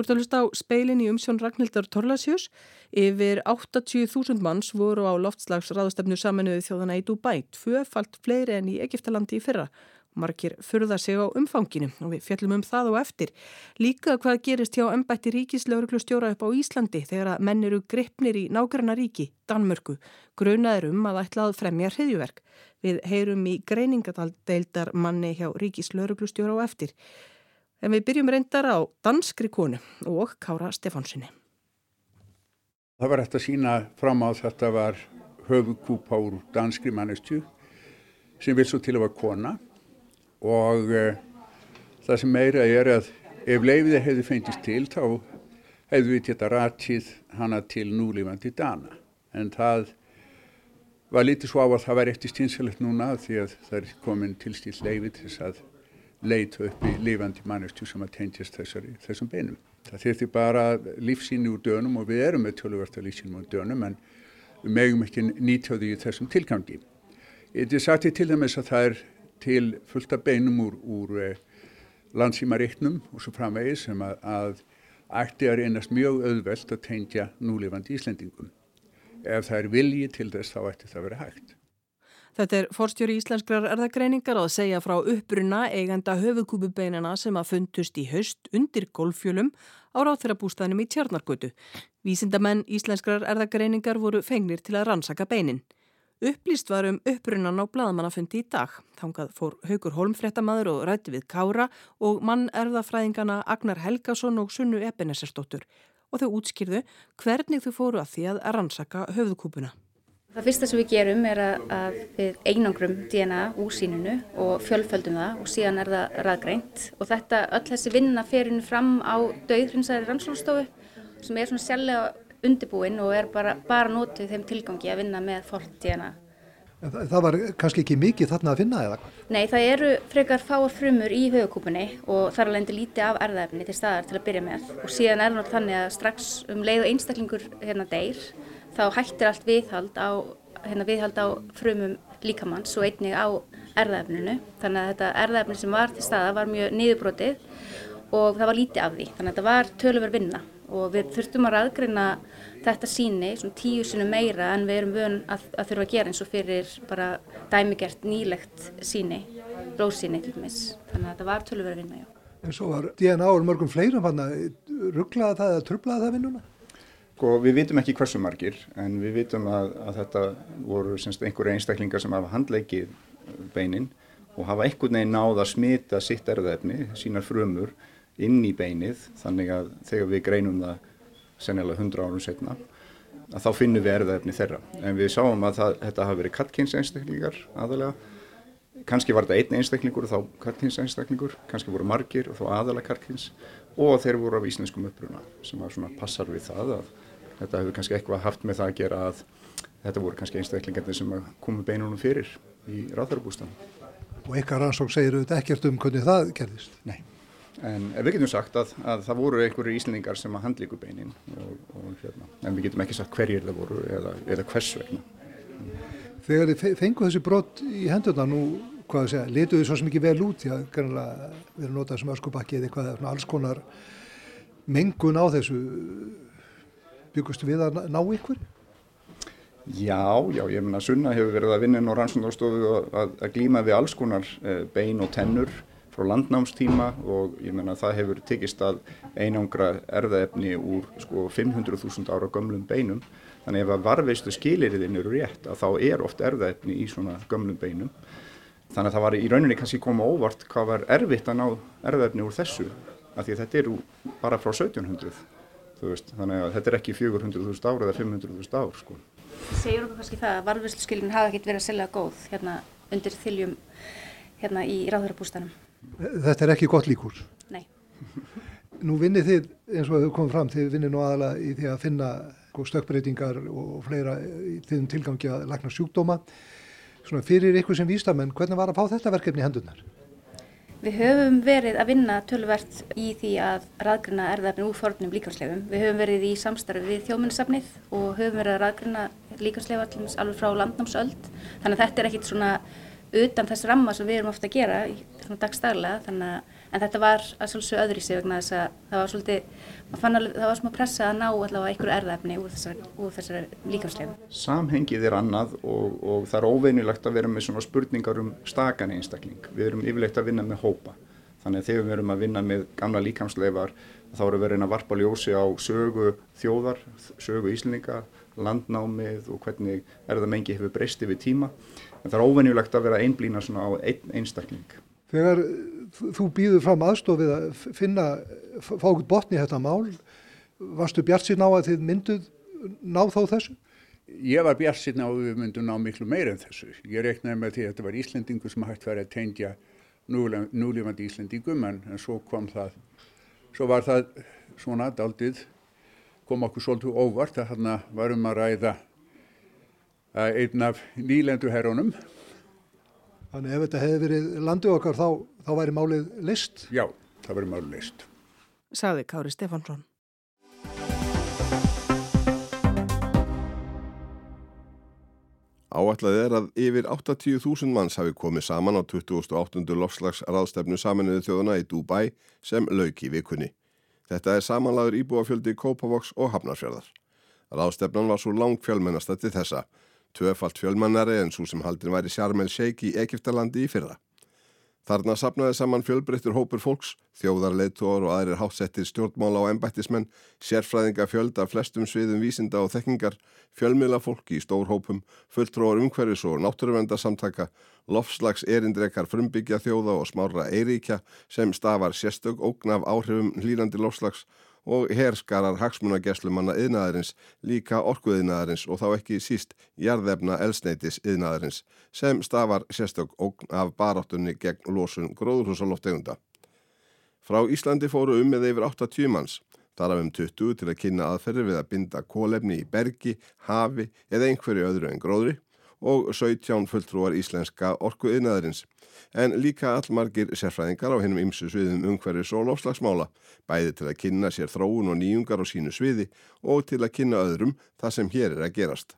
Þú ert að hlusta á speilin í umsjón Ragnhildar Torlasjós. Yfir 80.000 manns voru á loftslagsraðustefnu saminuði þjóðana í Dubai, tvöfalt fleiri enn í Egiptalandi í fyrra. Markir furða sig á umfanginu og við fjallum um það og eftir. Líka hvað gerist hjá ennbætti ríkislauruglu stjóra upp á Íslandi þegar að menn eru greppnir í nákvæmna ríki, Danmörku. Grunaður um að ætla að fremja hriðjuverk. Við heyrum í greiningadeildar manni hjá ríkislauruglu stjóra og eftir. En við byrjum reyndar á danskri konu og Kára Stefánsinni. Það var eftir að sína fram á þetta var höfukúpa úr danskri mannestju sem vil svo til að vera kona og uh, það sem meira er að ef leifiði hefði fengist til þá hefðu við þetta ratið hana til núlífandi dana en það var lítið svo á að það var eftir stýnsalegt núna því að það er komin tilstíl leifið þess að leita upp í lifandi mannestu sem að tengjast þessari, þessum beinum. Það þurfti bara lífsíni úr dönum og við erum með tölversta lífsínum úr dönum en við megum ekki nýta því þessum tilgangi. Er sagt til dæmis að það er til fullta beinum úr, úr eh, landsýmareiknum og svo framvegis sem að, að ætti að reynast mjög auðvelt að tengja núlifandi Íslendingum. Ef það er vilji til þess þá ætti það að vera hægt. Þetta er forstjóri íslenskrar erðagreiningar að segja frá uppruna eigenda höfukúpubeinina sem að fundust í haust undir golfjölum á ráþeirabústæðinum í Tjarnargötu. Vísindamenn íslenskrar erðagreiningar voru fengnir til að rannsaka beinin. Upplýst var um upprunan á bladamannafundi í dag. Þangað fór Haugur Holmfréttamaður og rætti við Kára og mann erðafræðingana Agnar Helgason og Sunnu Ebenesersdóttur og þau útskýrðu hvernig þau fóru að því að rannsaka höfðkúpuna. Það fyrsta sem við gerum er að við einangrum DNA úr sínunu og fjölföldum það og síðan er það raðgreint og þetta, öll þessi vinna ferinu fram á dauðhrinsæri rannsókstofu sem er svona sjálflega undibúinn og er bara, bara nótið þeim tilgangi að vinna með fórt DNA. Það, það var kannski ekki mikið þarna að finna eða hvað? Nei, það eru frekar fáar frumur í höfukúpunni og þar alveg endur lítið af erðaefni til staðar til að byrja með og síðan er náttúrulega þannig að strax um leið og einstaklingur hérna deyr þá hættir allt viðhald á, hérna, viðhald á frumum líkamanns og einnig á erðaefninu þannig að þetta erðaefni sem var til staða var mjög niðurbrotið og það var lítið af því þannig að þetta var tölver vinna og við þurftum að raðgreina þetta síni svona tíu sinu meira en við erum vön að, að þurfa að gera eins og fyrir bara dæmigert nýlegt síni, blóðsíni til dæmis. Þannig að þetta var að vinna, já. En svo var DNA úr mörgum fleirum hann að rugglaða það eða trublaða það vinnuna? Sko við vitum ekki hversu margir en við vitum að, að þetta voru semst einhverju einstaklingar sem hafa handleikið beinin og hafa einhvern veginn náða að smita sitt erðaefni, sínar frumur inn í beinið þannig að þegar við greinum það sennilega 100 árum setna að þá finnum við erðaefni þeirra. En við sáum að það, þetta hafi verið kattkins einstaklingar aðalega kannski var þetta einn einstaklingur og þá kattkins einstaklingur kannski voru margir og þá aðalega kattkins og þeir voru af íslenskum uppruna sem var svona passar við það að þetta hefur kannski eitthvað haft með það að gera að þetta voru kannski einstaklingarnir sem komu beinunum fyrir í ráðarabústan Og eitthvað rannsók segir auðvitað ekkert um hvernig það gerðist? Nei En við getum sagt að, að það voru einhverju íslendingar sem að handlíku beinin og, og, hérna. en við getum ekki sagt hverjir það voru eða, eða hvers vegna. Þegar þið fengu þessi brott í hendurna nú, hvað það segja, letuðu svo mikið vel út því að við erum notað sem öskubakki eða eitthvað alls konar mengun á þessu byggustu við að ná ykkur? Já, já, ég meina Sunna hefur verið að vinna inn á rannsóndarstofu að, að glíma við alls konar eh, bein og tennur frá landnámstíma og ég menna það hefur tekist að einangra erðaefni úr sko 500.000 ára gömlum beinum. Þannig ef að varveistu skiliriðin eru rétt að þá er oft erðaefni í svona gömlum beinum. Þannig að það var í rauninni kannski koma óvart hvað var erfitt að ná erðaefni úr þessu af því að þetta eru bara frá 1700 veist, þannig að þetta er ekki 400.000 ára eða 500.000 ár sko. Segjur okkur kannski það að varveistu skilin hafa ekkert verið að selja góð hérna undir þiljum hérna í ráðhverjabústanum Þetta er ekki gott líkús? Nei. Nú vinnir þið, eins og þau komum fram, þið vinnir nú aðalega í því að finna sko, stökkbreytingar og fleira í þeim tilgangi að lagna sjúkdóma. Svona fyrir ykkur sem výstamenn, hvernig var að fá þetta verkefni í hendunar? Við höfum verið að vinna tölvert í því að raðgruna erðafni úr fornum líkansleifum. Við höfum verið í samstarfi við þjóminnsafnið og höfum verið að raðgruna líkansleifa alveg frá landnámsöld. Þannig að þetta er ekkit svona utan þess ramma sem við erum ofta að gera í dagstaglega þannig að en þetta var að svolítið öðru í sig vegna þess að það var svolítið, alveg, það var smá pressa að ná allavega einhverju erðafni úr þessari, þessari líkamslegum. Samhengið er annað og, og það er óveinilegt að vera með svona spurningar um stakan einstakling. Við erum yfirlegt að vinna með hópa. Þannig að þegar við erum að vinna með gamla líkamsleifar þá erum við að reyna að varpa ljósi á sögu þjóðar, sögu íslendinga, landnámið og hvernig erðamengi hefur breyst yfir tíma. En það er óveinilegt að vera einblýna svona á einn einstakling. Þegar þú býður fram aðstofið að finna, fá út botni í þetta mál, varstu bjart síðan á að þið mynduð ná þá þessu? Ég var bjart síðan á að við myndum ná miklu meira en þessu. Ég reiknaði með því að þetta var Íslendingu sem hægt verið að tengja núlifandi Íslendingum en, en svo kom það, svo var það svona daldið, kom okkur svolítið óvart að hérna varum að ræða einn af nýlendu herrónum Þannig ef þetta hefði verið landið okkar þá, þá væri málið list? Já, það væri málið list. Saði Kári Stefansson. Áætlað er að yfir 80.000 manns hafi komið saman á 28. lofslags ráðstefnu saminuðu þjóðuna í Dubai sem lauk í vikunni. Þetta er samanlagur íbúafjöldi Kópavoks og Hafnarfjörðar. Ráðstefnan var svo lang fjölmennasta til þessa Tvöfalt fjölmannari en svo sem haldin væri Sjarmel Sheik í Egiptalandi í fyrra. Þarna sapnaði saman fjölbreyttur hópur fólks, þjóðarleitór og aðrir hátsettir stjórnmála og embættismenn, sérfræðinga fjölda flestum sviðum vísinda og þekkingar, fjölmiðla fólki í stór hópum, fulltróar umhverfis og náttúruvendarsamtaka, lofslags erindrekar frumbyggja þjóða og smára eiríkja sem stafar sérstök ógnaf áhrifum hlýrandi lofslags og herskarar hagsmunageslumanna yðnaðarins, líka orkuðinaðarins og þá ekki síst jarðefna elsneitis yðnaðarins sem stafar sérstök ógn af baráttunni gegn losun gróðurhúsaloftegunda. Frá Íslandi fóru um með yfir 80 manns, þar af um 20 til að kynna aðferði við að binda kólefni í bergi, hafi eða einhverju öðru en gróðri og 17 fulltrúar íslenska orku yðnaðarins en líka allmargir sérfræðingar á hennum ymsu sviðum umhverfis og lofslagsmála, bæði til að kynna sér þróun og nýjungar á sínu sviði og til að kynna öðrum það sem hér er að gerast.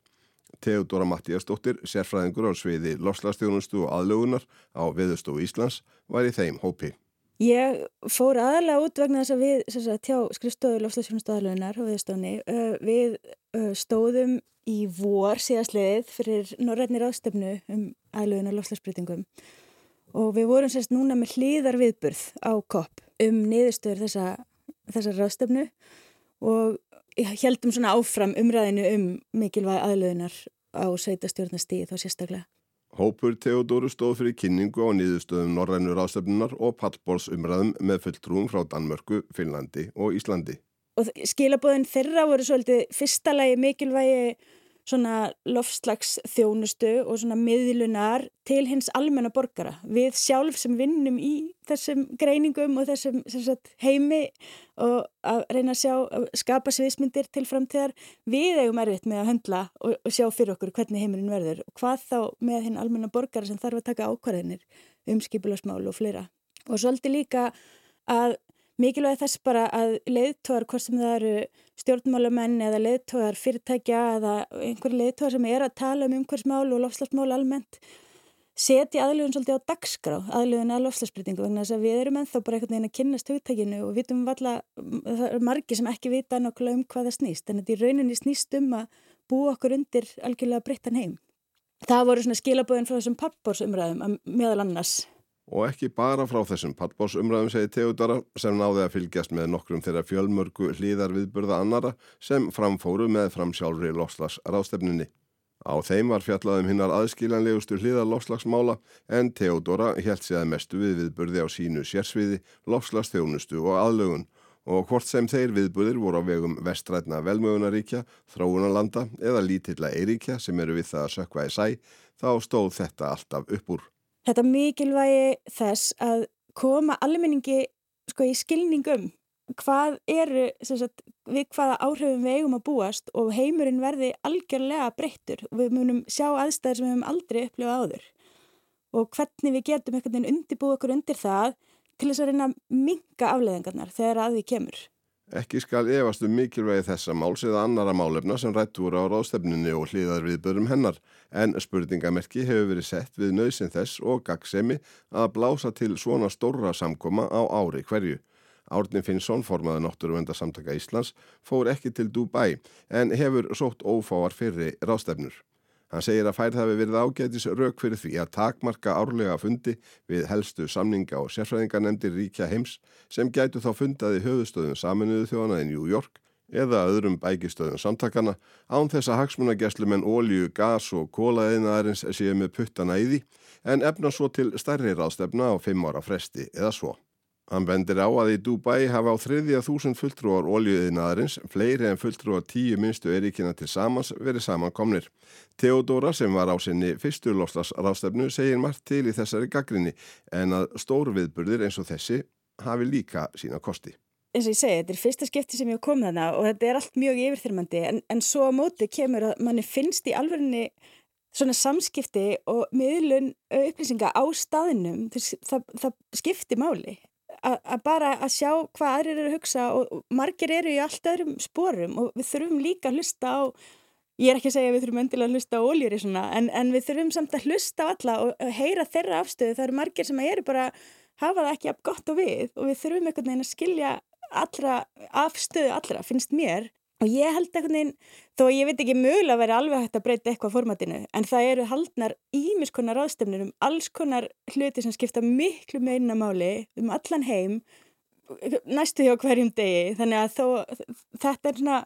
Theodora Mattíastóttir, sérfræðingur á sviði lofslagstjónustu og aðlögunar á Veðustofu Íslands, var í þeim hópi. Ég fór aðalega út vegna þess að við sagt, hjá skrifstofu lofslagsstjónustu aðlögunar á Veðustofni, við stóðum í vor síðastliðið fyrir norrætnir ástöfnu um aðlögunar lofslagsbrytingum og við vorum sérst núna með hlýðar viðburð á kopp um niðurstöður þessa, þessa ráðstöfnu og heldum svona áfram umræðinu um mikilvæg aðlöðunar á sveitastjórnastíð þá sérstaklega. Hópur Theodóru stóð fyrir kynningu á niðurstöðum Norrænur ráðstöfnunar og pallbórsumræðum með fulltrúum frá Danmörku, Finnlandi og Íslandi. Og skilabóðin þeirra voru svolítið fyrsta lagi mikilvægi svona lofslags þjónustu og svona miðlunar til hins almenna borgara. Við sjálf sem vinnum í þessum greiningum og þessum sagt, heimi og að reyna að sjá, að skapa sviðsmyndir til framtíðar, við eigum erfitt með að höndla og, og sjá fyrir okkur hvernig heimilin verður og hvað þá með hinn almenna borgara sem þarf að taka ákvarðinir um skipilagsmál og fleira. Og svolítið líka að mikilvæg þess bara að leiðtóðar, hvort sem það eru stjórnmálamenn eða leiðtóðar fyrirtækja eða einhverju leiðtóðar sem er að tala um umhverfsmál og lofslagsmál almennt setja aðlöfun svolítið á dagskrá aðlöfun að lofslagsbrytingu vegna þess að við erum ennþá bara einhvern veginn að kynast hugtækinu og vitum valla, það er margi sem ekki vita nokkula um hvað það snýst en þetta í rauninni snýst um að búa okkur undir algjörlega breyttan heim. Það voru svona skilaböðin frá þessum pappbórsumræðum meðal annars Og ekki bara frá þessum pallbórsumræðum segi Teodora sem náði að fylgjast með nokkrum þeirra fjölmörgu hlýðar viðburða annara sem framfóru með framsjálfri lofslags ráðstefninni. Á þeim var fjallaðum hinnar aðskiljanlegustu hlýðar lofslagsmála en Teodora held séð mestu við viðburði á sínu sérsviði, lofslagsþjónustu og aðlögun og hvort sem þeir viðburðir voru á vegum vestrætna velmögunaríkja, þróunarlanda eða lítilla eiríkja sem eru við það að sökva í sæ, þá stóð þetta alltaf upp úr. Þetta mikilvægi þess að koma almenningi sko í skilningum hvað eru, sagt, við hvaða áhrifum við eigum að búast og heimurinn verði algjörlega breyttur og við munum sjá aðstæðir sem við hefum aldrei upplifað áður og hvernig við getum einhvern veginn undirbúið okkur undir það til þess að reyna að minga afleðingarnar þegar að því kemur. Ekki skal efast um mikilvægi þessa máls eða annara málefna sem rætt voru á ráðstefnunni og hlýðar viðbörum hennar en spurningamerki hefur verið sett við nöðsin þess og gagsemi að blása til svona stóra samkoma á ári hverju. Árni Finnsson, formaði Náttúruvendarsamtaka Íslands, fór ekki til Dubai en hefur sótt ófáar fyrri ráðstefnur. Hann segir að færð hafi verið ágætis rauk fyrir því að takmarka árlega fundi við helstu samninga og sérfræðingarnemdir ríkja heims sem gætu þá fundaði höfustöðum saminuðu þjóðana í New York eða öðrum bækistöðum samtakana án þess að hagsmunageslumenn ólju, gas og kólaðinaðarins séu með puttana í því en efna svo til stærri ráðstefna á fimm ára fresti eða svo. Hann bendir á að í Dubai hafa á þriðja þúsund fulltrúar óljuðinaðarins, fleiri en fulltrúar tíu minnstu eríkina til samans verið samankomnir. Theodora sem var á sinni fyrstu loslasrástefnu segir margt til í þessari gaggrinni en að stóru viðburðir eins og þessi hafi líka sína kosti. Eins og ég segi, þetta er fyrsta skipti sem ég hef komið þarna og þetta er allt mjög yfirþyrmandi en, en svo á móti kemur að manni finnst í alverðinni svona samskipti og miðlun upplýsinga á staðinum, það, það skipti máli að bara að sjá hvað aðrir eru að hugsa og margir eru í allt öðrum sporum og við þurfum líka að hlusta á ég er ekki að segja að við þurfum endilega að hlusta á óljur í svona en, en við þurfum samt að hlusta á alla og heyra þeirra afstöðu. Það eru margir sem eru bara hafa það ekki af gott og við og við þurfum einhvern veginn að skilja allra afstöðu allra finnst mér Og ég held eitthvað einn, þó ég veit ekki mögulega að vera alveg hægt að breyta eitthvað formatinu, en það eru haldnar ímiskonar ráðstöfnir um alls konar hluti sem skipta miklu meina máli um allan heim, næstu hjá hverjum degi. Þannig að þó, þetta er svona,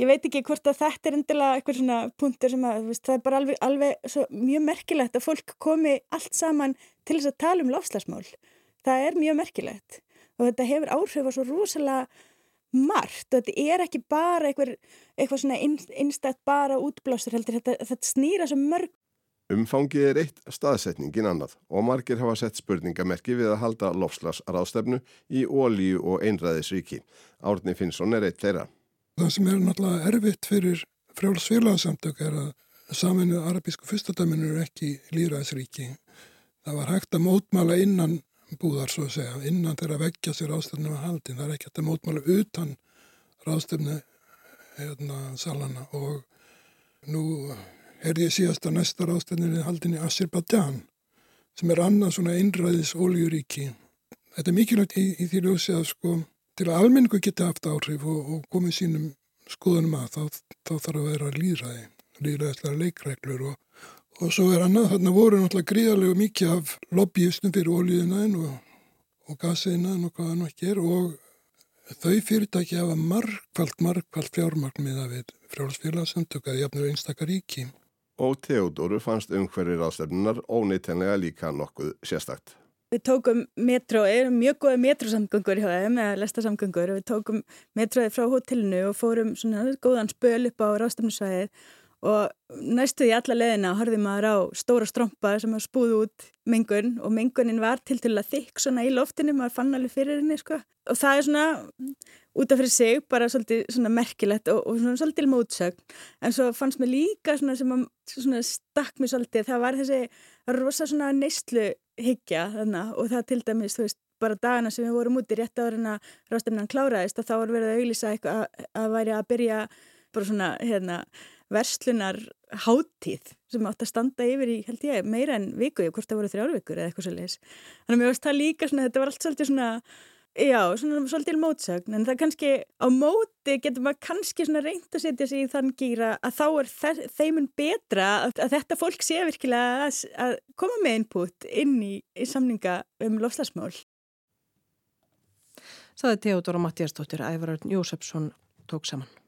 ég veit ekki hvort að þetta er endilega eitthvað svona punktur sem að, veist, það er bara alveg, alveg mjög merkilegt að fólk komi allt saman til þess að tala um lofslagsmál. Það er mjög merkilegt og þetta hefur áhrif á svo rosalega margt og þetta er ekki bara eitthvað, eitthvað svona einstætt bara útblástur heldur, þetta, þetta snýra svo mörg. Umfangið er eitt staðsetningin annað og margir hafa sett spurningamerki við að halda lofslagsraðstefnu í ólíu og einræðisríki. Árni Finnsson er eitt þeirra. Það sem er náttúrulega erfitt fyrir frjálfsfélagsamtök er að saminu arabísku fyrstadæminu er ekki líraðisríki. Það var hægt að mótmala innan búðar svo að segja innan þeirra veggja sér ástæfnum að haldin. Það er ekki að mótmála utan ráðstefnu hérna salana og nú er ég síðast að næsta ráðstefninu haldin í Azerbaijan sem er annað svona einræðis óljuríki þetta er mikilvægt í, í því ljósi að sko til að almenningu geta haft áhrif og, og komið sínum skoðunum að þá, þá þarf að vera líðræði líðræðislega leikreglur og Og svo er annað, þarna voru náttúrulega gríðarlega mikið af lobbyistum fyrir ólíðinaðin og, og gasiðinaðin og hvaða ekki er og þau fyrirtæki hafa margfald, margfald fjármagn með að við frjálfsfélagsamtökaði jafnir einstakar ríki. Og Theodóru fannst umhverfið ráðstefnunar óneittenlega líka nokkuð sérstakt. Við tókum metro, erum mjög góða metrosamgöngur hjá þeim, eða lestasamgöngur og við tókum metroði frá hotellinu og fórum svona góðan spöl upp á ráðstefnusvæðið og næstu í alla leðina horfið maður á stóra strompa sem að spúðu út mengun og mengunin var til til að þykk svona í loftinu, maður fann alveg fyrir henni sko. og það er svona út af fyrir sig bara svolítið svona merkilegt og, og svona svolítið mótsögn en svo fannst mér líka svona sem að svona stakk mér svolítið, það var þessi rosa svona neistlu higgja þarna og það til dæmis, þú veist bara dagana sem við vorum úti rétt áður en að rástefnan kláraðist og þá var verið að auglýsa eitthvað að, að væri að byrja bara svona hérna verslunar háttíð sem átt að standa yfir í, held ég, meira en viku, hvort það voru þrjárvikur eða eitthvað svolítið. Þannig að mér varst það líka svona, þetta var allt svolítið svona, já, svona svolítið mótsögn, en það kannski á móti getur maður kannski svona reynd að setja sig í þann gýra að þá er þeimun betra að, að þetta fólk sé virkilega að, að koma með input inn í, í samninga um lofslagsmál. Saði Teodora Mattiastóttir, Ævararn Jósefsson tók saman.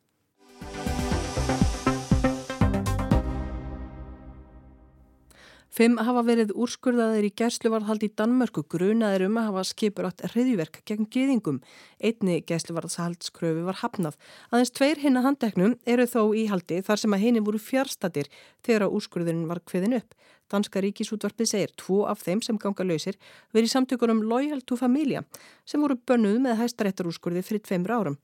Fimm hafa verið úrskurðaðir í gæsluvarðhald í Danmörku grunaðir um að hafa skipur átt reyðverk gegn geðingum. Einni gæsluvarðshaldskröfu var hafnað. Aðeins tveir hinna handeknum eru þó í haldi þar sem að henni voru fjárstatir þegar að úrskurðurinn var kveðin upp. Danska ríkisútvarpið segir tvo af þeim sem ganga lausir verið samtökunum Loyal to Familia sem voru bönnuð með hæstaréttarúrskurði fyrir tveimra árum.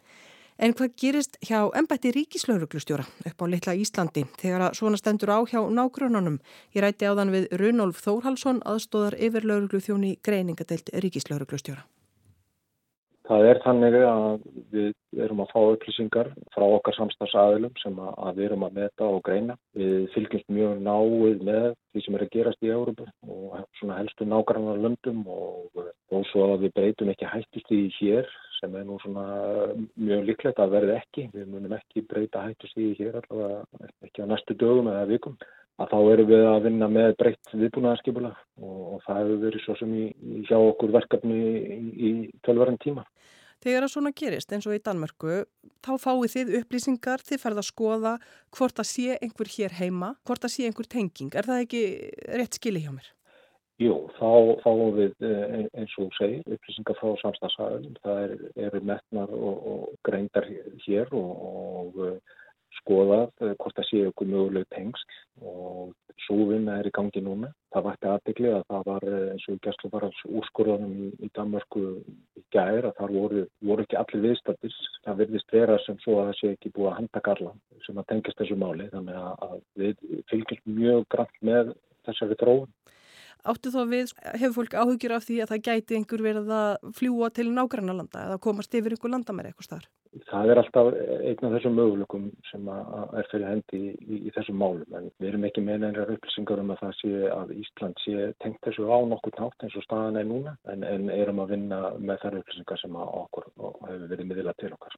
En hvað gerist hjá ennbætti ríkislauruglustjóra upp á litla Íslandi þegar að svona stendur á hjá nágrunanum? Ég rætti á þann við Runolf Þórhalsson aðstóðar yfir lauruglu þjóni greiningadelt ríkislauruglustjóra. Það er þannig að við erum að fá upplýsingar frá okkar samstagsaðilum sem að við erum að meta og greina. Við fylgjumst mjög náið með því sem er að gerast í Európa og helstu nákvæmlega löndum og þó svo að við breytum ekki hættust í hér sem er nú svona mjög líklegt að verði ekki. Við munum ekki breyta hættust í hér allavega ekki á næstu dögum eða vikum að þá erum við að vinna með breytt viðbúnaðarskipula og, og það hefur verið svo sem í, í hjá okkur verkefni í, í tölvaran tíma. Þegar það svona gerist eins og í Danmörku, þá fáið þið upplýsingar, þið ferða að skoða hvort að sé einhver hér heima, hvort að sé einhver tenging. Er það ekki rétt skili hjá mér? Jú, þá fáum við eh, eins og segir upplýsingar frá samstagsæðum. Það eru er metnar og, og greindar hér og, og skoðað eh, hvort það séu okkur möguleg tengst og svo vinna er í gangi núna. Það vært aðbyggli að það var eh, eins og gæslu var alls úrskorðanum í, í Danmarku í gæðir að þar voru, voru ekki allir viðstættis. Það verðist vera sem svo að það sé ekki búið að handa garla sem að tengist þessu máli þannig að við fylgjum mjög grann með þessari þróun. Áttu þó við, hefur fólk áhugjur af því að það gæti einhver verið að fljúa til nágranna landa eða komast yfir einhver landamæri eitthvað starf? Það er alltaf einn af þessum möguleikum sem er fyrir hendi í, í, í þessum málum en við erum ekki með einhverjar upplýsingar um að það sé að Ísland sé tengt þessu á nokkur nátt eins og staðan er núna en, en erum að vinna með þær upplýsingar sem okkur hefur verið miðla til okkar.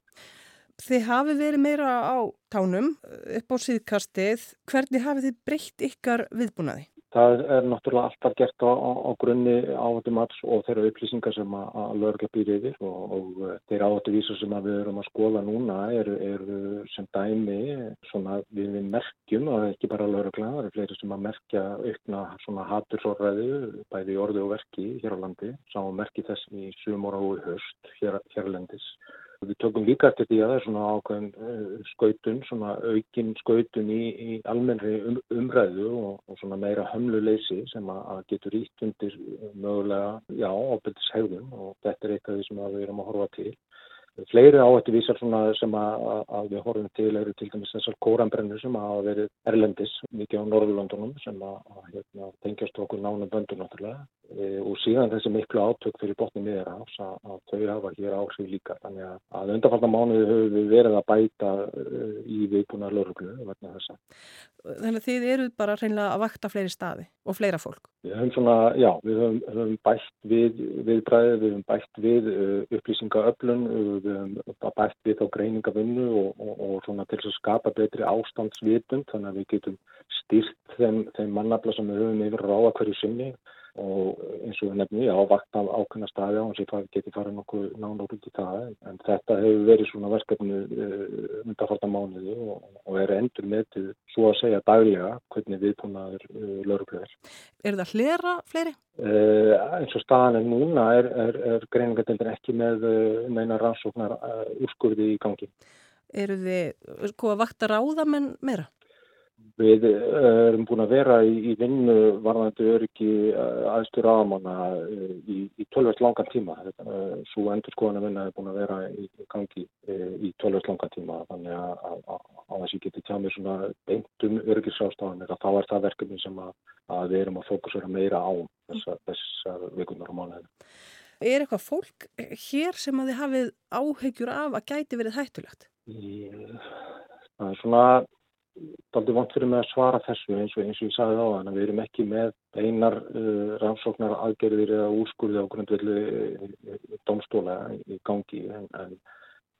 Þið hafi verið meira á tánum upp á síðkastið. Hvernig hafið þið breytt ykkar viðbúnaði? Það er náttúrulega alltaf gert á, á, á grunni áhættumats og þeirra upplýsingar sem að, að lögurlega býr yfir og, og þeirra áhættuvísar sem við erum að skoða núna eru er sem dæmi svona við merkjum er ekki bara lögurlega, það eru fleiri sem að merkja aukna svona hatursorræðu bæði í orði og verki hér á landi, sá merki þess í sumor og höst hér, hérlendis. Við tökum líka eftir því að það er svona ákveðin uh, skautun, svona aukin skautun í, í almennri um, umræðu og, og svona meira hömluleysi sem að, að getur ítt undir mögulega, já, ábyrgis hegðun og þetta er eitthvað sem við erum að horfa til. Fleiri áhættu vísar sem að, að við horfum til eru til dæmis þessar kóranbrennur sem hafa verið erlendis mikið á Norðurlandunum sem að, að hérna, tengjast okkur nánum böndur náttúrulega og síðan þessi miklu átök fyrir botnum miðra ás að, að þau hafa hér áhrif líka. Þannig að undanfarnar mánuði höfum við verið að bæta e, í viðbúna lörglu vegna þessa. Þannig að þið eruð bara reynilega að vakta fleiri staði og fleira fólk? Við höfum svona, já, við höfum, höfum bætt við viðbræði, við höfum bætt við uh, upplýsingaöflun, við höfum bætt við á greiningavinnu og, og, og svona til að skapa betri ástandsvitund þannig að við getum styrt þeim, þeim mannabla sem við höfum yfir ráða hverju sinni og eins og við nefnum ég ávakt af ákveðna staði á hans ég geti farið nokkuð nána út í það en þetta hefur verið svona verkefni uh, undarfarta mánuði og, og er endur með til svo að segja daglega hvernig viðbúnaður uh, lauruglegar. Er það hlera fleiri? Uh, eins og staðan er núna er, er, er greiningadeildin ekki með meina uh, rannsóknar úrskurði í gangi. Eru þið sko að vakta ráðamenn meira? Við eh, erum búin að vera í, í vinnu varðandi öryggi eh, aðstur aðamanna eh, í, í tölvest langan tíma. Svo endur skoðan að vinna er búin að vera í gangi í tölvest langan tíma. Þannig að á þess að ég geti tjá mér svona beintum öryggisástafanir að þá er það verkefni sem að, að við erum að fókusera meira á þessar þessa vikunar og mánuðinu. Er eitthvað fólk hér sem að þið hafið áhegjur af að gæti verið hættulegt? Það er svona daldi vant fyrir mig að svara þessu eins og, eins og ég sagði á þannig að við erum ekki með einar uh, rannsóknar aðgerðir eða úrskurði á grundvelli uh, domstóla í gangi en, en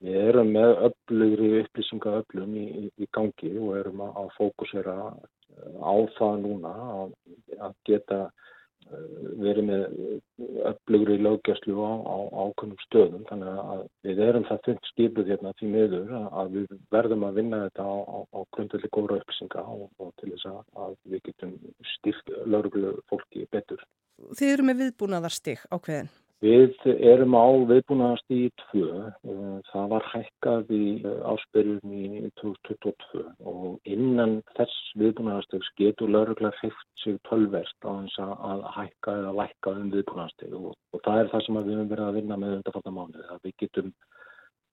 við erum með öflugri upplýsinga öflum í, í, í gangi og erum að, að fókusera á það núna að, að geta verið með öflugri löggjastlu á, á ákveðnum stöðum þannig að við erum það þund skipuð hérna því miður að við verðum að vinna þetta á, á, á grundvelli góðra upplýsinga og, og til þess að við getum styrkt lögreglu fólki betur. Þið eru með viðbúnaðarstig ákveðin? Við erum á viðbúnaðast í tvö. Eh, það var hækkað í eh, áspyrjum í 2022 og innan þess viðbúnaðastegs getur lauruglega hreift sig tölverst á þess að hækka eða lækka um viðbúnaðasteg og, og það er það sem við höfum verið að vinna með undarfaldamánu. Við getum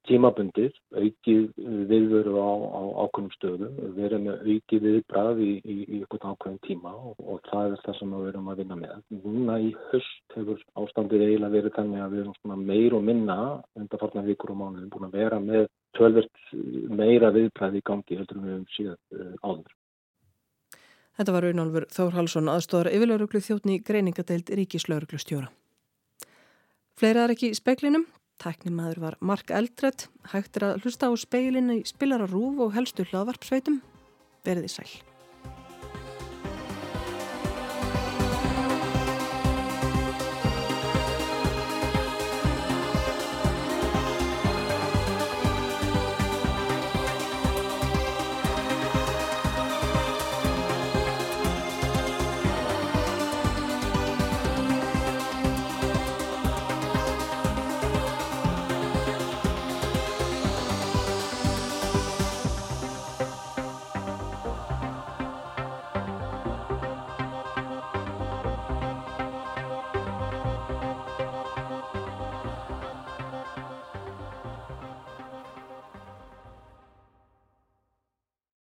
tímabundið, aukið viðveru á, á ákveðnum stöðum, verið með aukið viðbrað í, í, í einhvern ákveðin tíma og, og það er það sem við erum að vinna með. Núna í höst hefur ástandið eiginlega verið þannig að við erum meir og minna undarfarnar vikur og mánuðin búin að vera með tölvert meira viðbrað í gangi heldur við um síðan uh, áður. Þetta var Raunálfur Þór Halsson aðstóðar yfirlauruglu þjóttni greiningadeild Ríkislauruglu stjóra. Fleira er ekki í speklinum. Tæknimaður var Mark Eldredd. Hægt er að hlusta á speilinu í spilararúf og helstu hlaðvarpsveitum. Verðið sæl.